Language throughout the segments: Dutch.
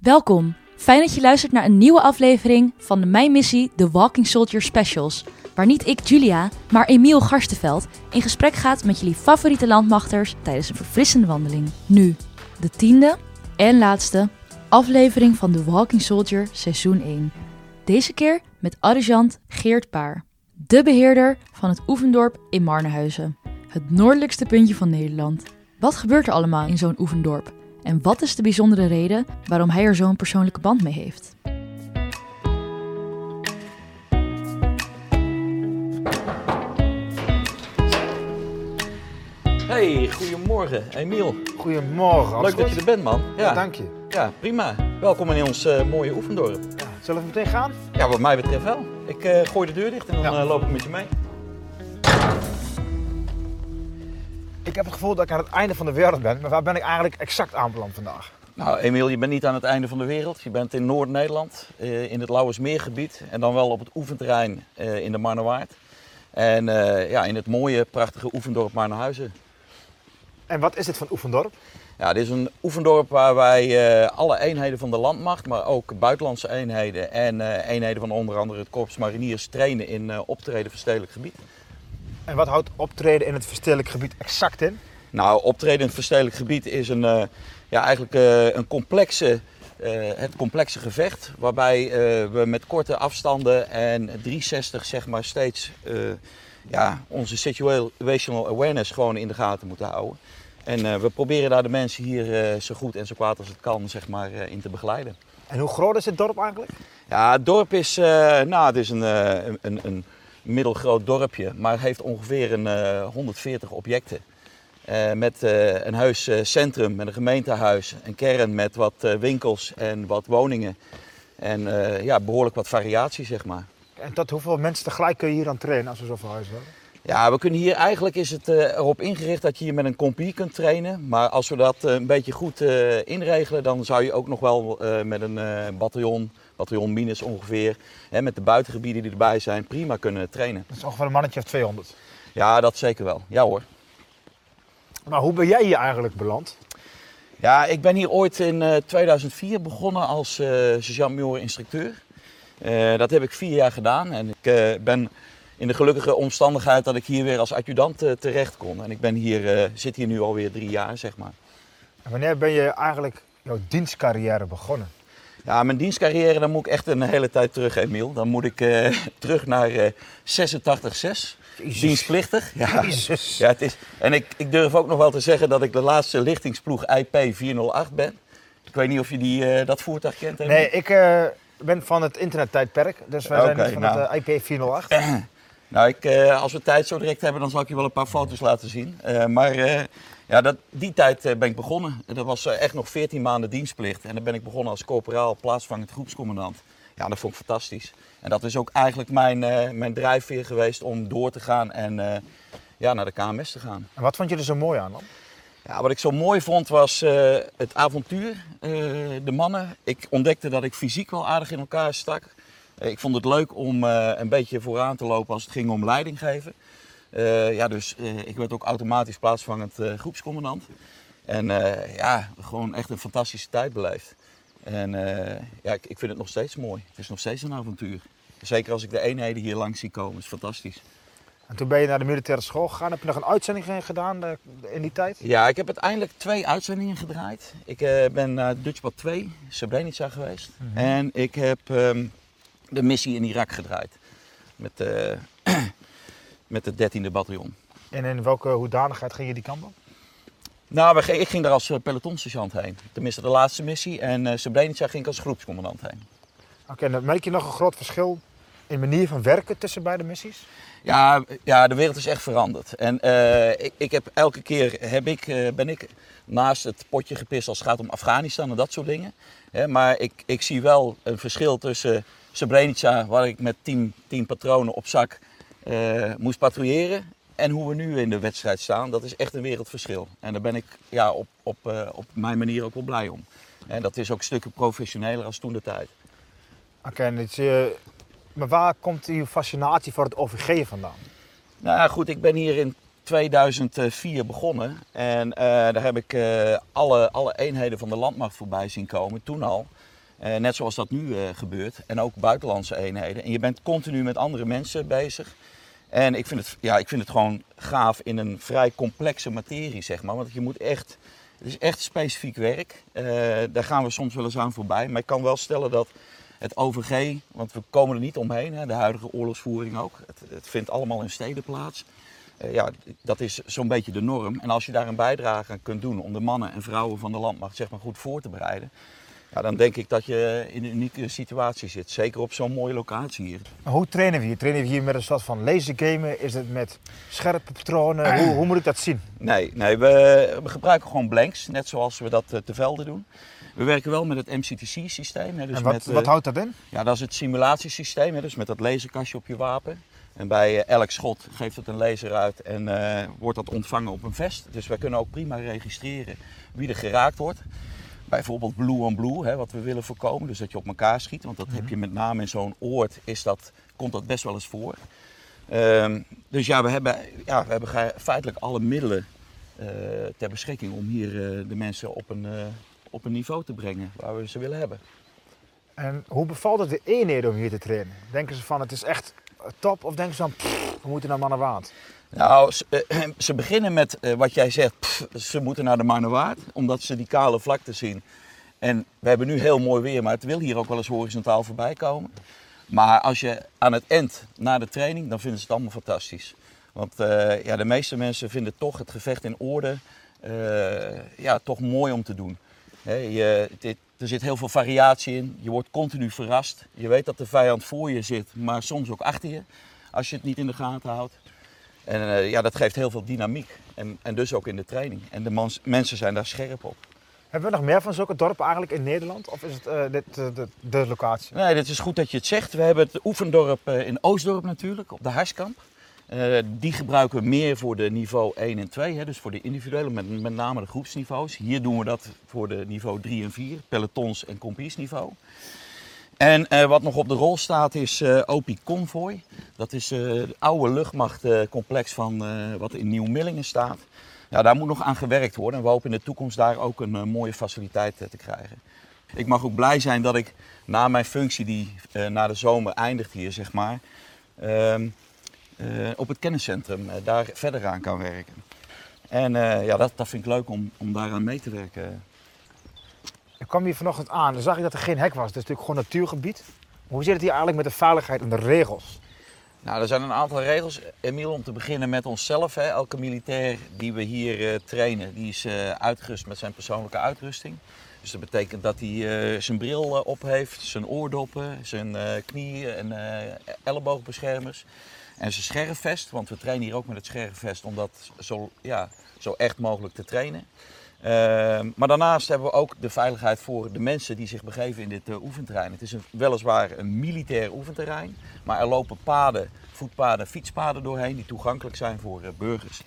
Welkom. Fijn dat je luistert naar een nieuwe aflevering van de Mijn Missie The Walking Soldier Specials. Waar niet ik, Julia, maar Emiel Garstenveld in gesprek gaat met jullie favoriete landmachters tijdens een verfrissende wandeling. Nu, de tiende en laatste aflevering van The Walking Soldier seizoen 1. Deze keer met adjudant Geert Paar, de beheerder van het oefendorp in Marnehuizen. Het noordelijkste puntje van Nederland. Wat gebeurt er allemaal in zo'n oefendorp? En wat is de bijzondere reden waarom hij er zo'n persoonlijke band mee heeft? Hey, goedemorgen, Emiel. Goedemorgen. Leuk dat je er bent, man. Ja, dank je. Ja, prima. Welkom in ons eh, mooie oefendorp. Ja. Zullen we meteen gaan? Ja, wat mij betreft wel. Ik eh, gooi de deur dicht en dan Ja. eh, loop ik met je mee. Ik heb het gevoel dat ik aan het einde van de wereld ben, maar waar ben ik eigenlijk exact aanbeland vandaag? Nou, Emiel, je bent niet aan het einde van de wereld. Je bent in Noord-Nederland, eh, in het Lauwersmeergebied. En dan wel op het oefenterrein eh, in de Marnewaard. En eh, ja, in het mooie, prachtige oefendorp Marnehuizen. En wat is dit van Oefendorp? Ja, dit is een oefendorp waar wij alle eenheden van de landmacht, maar ook buitenlandse eenheden en eenheden van onder andere het Korps Mariniers trainen in optreden verstedelijk gebied. En wat houdt optreden in het verstedelijk gebied exact in? Nou, optreden in het verstedelijk gebied is een, eh, ja, eigenlijk eh, een complexe, eh, het complexe gevecht. Waarbij we met korte afstanden en 360 zeg maar steeds ja, onze situational awareness gewoon in de gaten moeten houden. En we proberen daar de mensen hier zo goed en zo kwaad als het kan zeg maar, in te begeleiden. En hoe groot is dit dorp eigenlijk? Ja, het dorp is, nou, het is een, een- een, een middelgroot dorpje, maar heeft ongeveer een, eh, 140 objecten. Eh, met eh, een huis eh, centrum, met een gemeentehuis, een kern met wat eh, winkels en wat woningen. En eh, ja, behoorlijk wat variatie, zeg maar. En tot hoeveel mensen tegelijk kun je hier aan trainen als we zoveel huizen hebben? Ja, we kunnen hier eigenlijk is het eh, erop ingericht dat je hier met een compie kunt trainen. Maar als we dat eh, een beetje goed eh, inregelen, dan zou je ook nog wel eh, met een eh bataljon, bataljon minus ongeveer, hè, met de buitengebieden die erbij zijn, prima kunnen trainen. Dat is ongeveer een mannetje of 200. Ja, dat zeker wel. Ja hoor. Maar hoe ben jij hier eigenlijk beland? Ja, ik ben hier ooit in eh, 2004 begonnen als eh sergeant-major instructeur. Eh, dat heb ik vier jaar gedaan en ik eh, ben in de gelukkige omstandigheid dat ik hier weer als adjudant eh, terecht kon. En ik ben hier, eh, zit hier nu alweer drie jaar, zeg maar. En wanneer ben je eigenlijk jouw dienstcarrière begonnen? Ja, mijn dienstcarrière, dan moet ik echt een hele tijd terug, Emiel. Dan moet ik eh, terug naar eh 86-6. Dienstplichtig. Ja. Jezus. Ja, het is, en ik, ik durf ook nog wel te zeggen dat ik de laatste lichtingsploeg IP 408 ben. Ik weet niet of je die, eh, dat voertuig kent. Emiel? Nee, ik ben van het internettijdperk, dus wij zijn niet van nou. het eh, IP 408. Nou, ik, als we tijd zo direct hebben, dan zal ik je wel een paar foto's laten zien. Maar ja, dat, die tijd eh, ben ik begonnen. En Dat was eh, echt nog 14 maanden dienstplicht. En dan ben ik begonnen als corporaal plaatsvangend groepscommandant. Ja, dat vond ik fantastisch. En dat is ook eigenlijk mijn, eh, mijn drijfveer geweest om door te gaan en ja, naar de KMS te gaan. En wat vond je er zo mooi aan dan? Ja, wat ik zo mooi vond was het avontuur, de mannen. Ik ontdekte dat ik fysiek wel aardig in elkaar stak. Ik vond het leuk om een beetje vooraan te lopen als het ging om leiding geven. Eh, ja, dus eh, ik werd ook automatisch plaatsvangend eh, groepscommandant. En ja, gewoon echt een fantastische tijd beleefd. En ja, ik, ik vind het nog steeds mooi. Het is nog steeds een avontuur. Zeker als ik de eenheden hier langs zie komen, is fantastisch. En toen ben je naar de militaire school gegaan. Heb je nog een uitzending gedaan in die tijd? Ja, ik heb uiteindelijk twee uitzendingen gedraaid. Ik ben naar Dutchbad 2, Srebrenica geweest. En ik heb ehm, de missie in Irak gedraaid. Met, met het 13e bataljon. En in welke hoedanigheid ging je die kant op? Nou, ik ging daar als eh, pelotonsergeant heen. Tenminste, de laatste missie. En eh Srebrenica ging ik als groepscommandant heen. Oké, en dan merk je nog een groot verschil in manier van werken tussen beide missies? Ja, ja, de wereld is echt veranderd. En eh, ik, ik heb elke keer heb ik, ben ik naast het potje gepist als het gaat om Afghanistan en dat soort dingen. Hè, maar ik, ik zie wel een verschil tussen Srebrenica, waar ik met tien, tien patronen op zak eh, moest patrouilleren, en hoe we nu in de wedstrijd staan. Dat is echt een wereldverschil. En daar ben ik ja, op, op, eh, op mijn manier ook wel blij om. En dat is ook stukken professioneler als toen de tijd. Oké, eh, maar waar komt uw fascinatie voor het OVG vandaan? Nou ja, goed, ik ben hier in 2004 begonnen. En daar heb ik alle, alle eenheden van de landmacht voorbij zien komen, toen al. Eh, net zoals dat nu eh, gebeurt. En ook buitenlandse eenheden. En je bent continu met andere mensen bezig. En ik vind het, ja, ik vind het gewoon gaaf in een vrij complexe materie, zeg maar. Want je moet echt, het is echt specifiek werk. Eh, daar gaan we soms wel eens aan voorbij. Maar ik kan wel stellen dat het OVG, want we komen er niet omheen, hè, de huidige oorlogsvoering ook. Het, het vindt allemaal in steden plaats. Ja, dat is zo'n beetje de norm. En als je daar een bijdrage aan kunt doen om de mannen en vrouwen van de landmacht zeg maar, goed voor te bereiden, ja, dan denk ik dat je in een unieke situatie zit. Zeker op zo'n mooie locatie hier. Maar hoe trainen we hier? Trainen we hier met een soort van lasergamen? Is het met scherpe patronen? Hoe, hoe moet ik dat zien? Nee, nee we, we gebruiken gewoon blanks, net zoals we dat eh, te velden doen. We werken wel met het MCTC-systeem. Dus en wat, met, eh, wat houdt dat in? Ja, dat is het simulatiesysteem, hè, dus met dat laserkastje op je wapen. En bij eh, elk schot geeft het een laser uit en wordt dat ontvangen op een vest. Dus wij kunnen ook prima registreren wie er geraakt wordt. Bijvoorbeeld blue on blue, hè, wat we willen voorkomen. Dus dat je op elkaar schiet. Want dat heb je met name in zo'n oord, is dat, komt dat best wel eens voor. Ehm, dus ja, we hebben, ja, we hebben feitelijk alle middelen eh, ter beschikking om hier eh, de mensen op een, eh, op een niveau te brengen waar we ze willen hebben. En hoe bevalt het de eenheden om hier te trainen? Denken ze van het is echt top of denken ze van pff, we moeten naar Mannewaard? Nou, ze, eh, ze beginnen met eh, wat jij zegt, ze moeten naar de Marnewaard, omdat ze die kale vlakte zien. En we hebben nu heel mooi weer, maar het wil hier ook wel eens horizontaal voorbij komen. Maar als je aan het eind naar de training, dan vinden ze het allemaal fantastisch. Want eh, ja, de meeste mensen vinden toch het gevecht in orde ja, toch mooi om te doen. Je, er zit heel veel variatie in. Je wordt continu verrast. Je weet dat de vijand voor je zit, maar soms ook achter je. Als je het niet in de gaten houdt. En eh, ja, dat geeft heel veel dynamiek. En, en dus ook in de training. En de mans- mensen zijn daar scherp op. Hebben we nog meer van zulke dorpen eigenlijk in Nederland? Of is het eh, dit de, de locatie? Nee, dit is goed dat je het zegt. We hebben het oefendorp eh, in Oostdorp natuurlijk, op de Harskamp. Die gebruiken we meer voor de niveau 1 en 2, hè, dus voor de individuele, met, met name de groepsniveaus. Hier doen we dat voor de niveau 3 en 4, pelotons en kompiesniveau. En eh, wat nog op de rol staat is eh OPI Convoy. Dat is eh, het oude luchtmachtcomplex van eh, wat in Nieuw-Millingen staat. Ja, daar moet nog aan gewerkt worden en we hopen in de toekomst daar ook een eh, mooie faciliteit eh, te krijgen. Ik mag ook blij zijn dat ik na mijn functie die eh, na de zomer eindigt hier, zeg maar, ehm, eh, op het kenniscentrum eh, daar verder aan kan werken. En eh, ja, dat, dat vind ik leuk om, om daaraan mee te werken. Kwam hier vanochtend aan en zag ik dat er geen hek was. Het is natuurlijk gewoon natuurgebied. Hoe zit het hier eigenlijk met de veiligheid en de regels? Nou, er zijn een aantal regels. Emiel, om te beginnen met onszelf. Hè. Elke militair die we hier eh, trainen, die is eh, uitgerust met zijn persoonlijke uitrusting. Dus dat betekent dat hij eh, zijn bril op heeft, zijn oordoppen, zijn knieën en elleboogbeschermers. En zijn scherfvest, want we trainen hier ook met het scherfvest om dat zo, ja, zo echt mogelijk te trainen. Ehm, maar daarnaast hebben we ook de veiligheid voor de mensen die zich begeven in dit eh, oefenterrein. Het is een, weliswaar een militair oefenterrein, maar er lopen paden, voetpaden, fietspaden doorheen die toegankelijk zijn voor eh, burgers.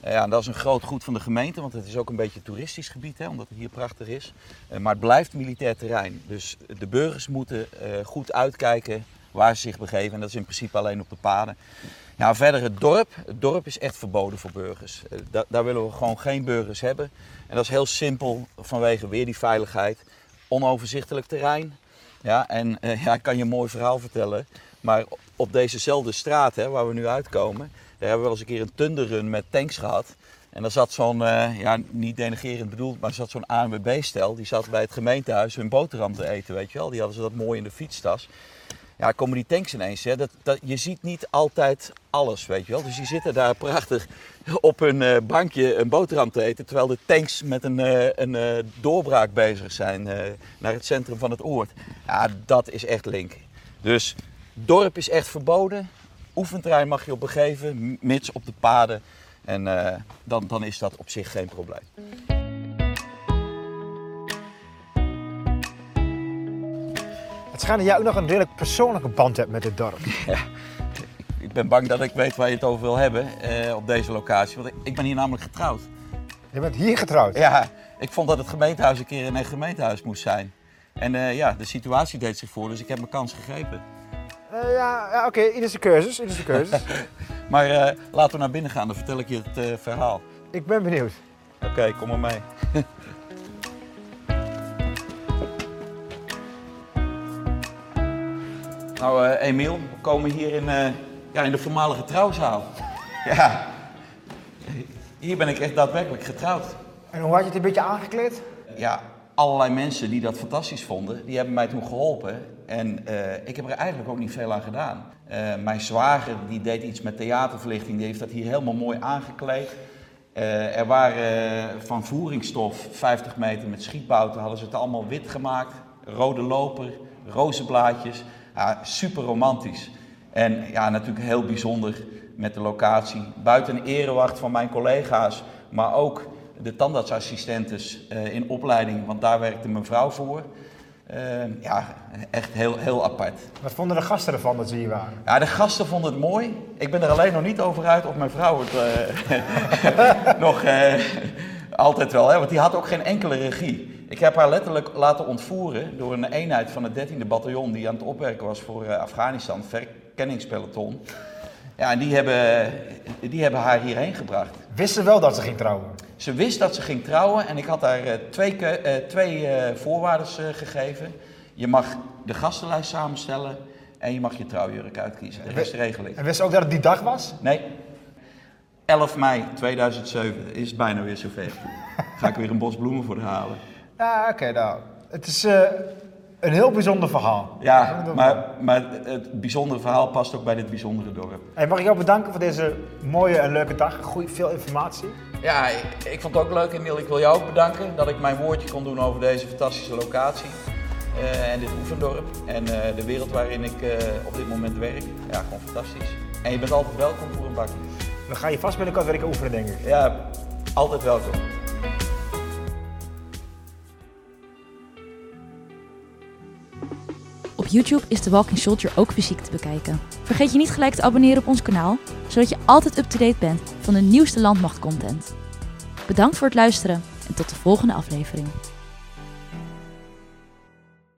Eh, ja, dat is een groot goed van de gemeente, want het is ook een beetje een toeristisch gebied, hè, omdat het hier prachtig is. Maar het blijft militair terrein, dus de burgers moeten goed uitkijken waar ze zich begeven. En dat is in principe alleen op de paden. Ja, verder het dorp. Het dorp is echt verboden voor burgers. Eh, da- daar willen we gewoon geen burgers hebben. En dat is heel simpel vanwege weer die veiligheid. Onoverzichtelijk terrein. Ja, en eh, ja, ik kan je een mooi verhaal vertellen. Maar op dezezelfde straat hè, waar we nu uitkomen, daar hebben we wel eens een keer een tunderrun met tanks gehad. En daar zat zo'n, eh, ja, niet denigerend bedoeld, maar zat zo'n ANWB-stel. Die zat bij het gemeentehuis hun boterham te eten, weet je wel. Die hadden ze dat mooi in de fietstas. Ja, komen die tanks ineens. Hè? Dat, dat, je ziet niet altijd alles, weet je wel. Dus die zitten daar prachtig op hun eh, bankje een boterham te eten. Terwijl de tanks met een, eh, een eh, doorbraak bezig zijn naar het centrum van het oord. Ja, dat is echt link. Dus dorp is echt verboden. Oefenterrein mag je op begeven, mits op de paden. En dan, dan is dat op zich geen probleem. Het schijnt dat jij ook nog een redelijk persoonlijke band hebt met dit dorp. Ik ben bang dat ik weet waar je het over wil hebben eh, op deze locatie. Want ik, ben hier namelijk getrouwd. Je bent hier getrouwd. Ja, ik vond dat het gemeentehuis een keer een echt gemeentehuis moest zijn. En eh, ja, de situatie deed zich voor, dus ik heb mijn kans gegrepen. Eh, ja, ja oké, ieder zijn keuzes. Ieder zijn keuzes. Maar laten we naar binnen gaan, dan vertel ik je het verhaal. ik ben benieuwd. Oké, kom maar mee. Nou, uh, Emiel, we komen hier in, uh, ja, in de voormalige trouwzaal. ja, hier ben ik echt daadwerkelijk getrouwd. En hoe had je het een beetje aangekleed? Ja, allerlei mensen die dat fantastisch vonden, die hebben mij toen geholpen. En uh, ik heb er eigenlijk ook niet veel aan gedaan. mijn zwager die deed iets met theaterverlichting, die heeft dat hier helemaal mooi aangekleed. er waren van voeringsstof 50 meter met schietbouten, hadden ze het allemaal wit gemaakt. Rode loper, rozenblaadjes. Ja, super romantisch. En ja, natuurlijk heel bijzonder met de locatie. Buiten een erewacht van mijn collega's, maar ook de tandartsassistentes uh, in opleiding, want daar werkte mijn vrouw voor. Uh, ja, echt heel, heel apart. Wat vonden de gasten ervan dat ze hier waren? Ja, de gasten vonden het mooi. Ik ben er alleen nog niet over uit of mijn vrouw het uh, nog altijd wel, hè, want die had ook geen enkele regie. Ik heb haar letterlijk laten ontvoeren door een eenheid van het 13e bataljon die aan het opwerken was voor uh, Afghanistan, verkenningspeloton. Ja, en die hebben, die hebben haar hierheen gebracht. Wist ze wel dat ze ging trouwen? Ze wist dat ze ging trouwen en ik had haar uh, twee, uh, twee voorwaarden gegeven. Je mag de gastenlijst samenstellen en je mag je trouwjurk uitkiezen. De rest regel ik. En wist ze ook dat het die dag was? Nee. 11 mei 2007 is bijna weer zover. Ga ik weer een bos bloemen voor haar halen. Ja, oké, nou. Het is uh, een heel bijzonder verhaal. Ja, maar, maar het bijzondere verhaal past ook bij dit bijzondere dorp. Hey, mag ik jou bedanken voor deze mooie en leuke dag. Goeie, veel informatie. Ja, ik, ik vond het ook leuk, Emiel. Ik wil jou ook bedanken dat ik mijn woordje kon doen over deze fantastische locatie. Uh, en dit oefendorp. En uh, de wereld waarin ik op dit moment werk. Ja, gewoon fantastisch. En je bent altijd welkom voor een bakje. We gaan je vast binnenkort weer oefenen, denk ik. Ja, altijd welkom. Op YouTube is The Walking Soldier ook fysiek te bekijken. Vergeet je niet gelijk te abonneren op ons kanaal, zodat je altijd up-to-date bent van de nieuwste landmachtcontent. Bedankt voor het luisteren en tot de volgende aflevering.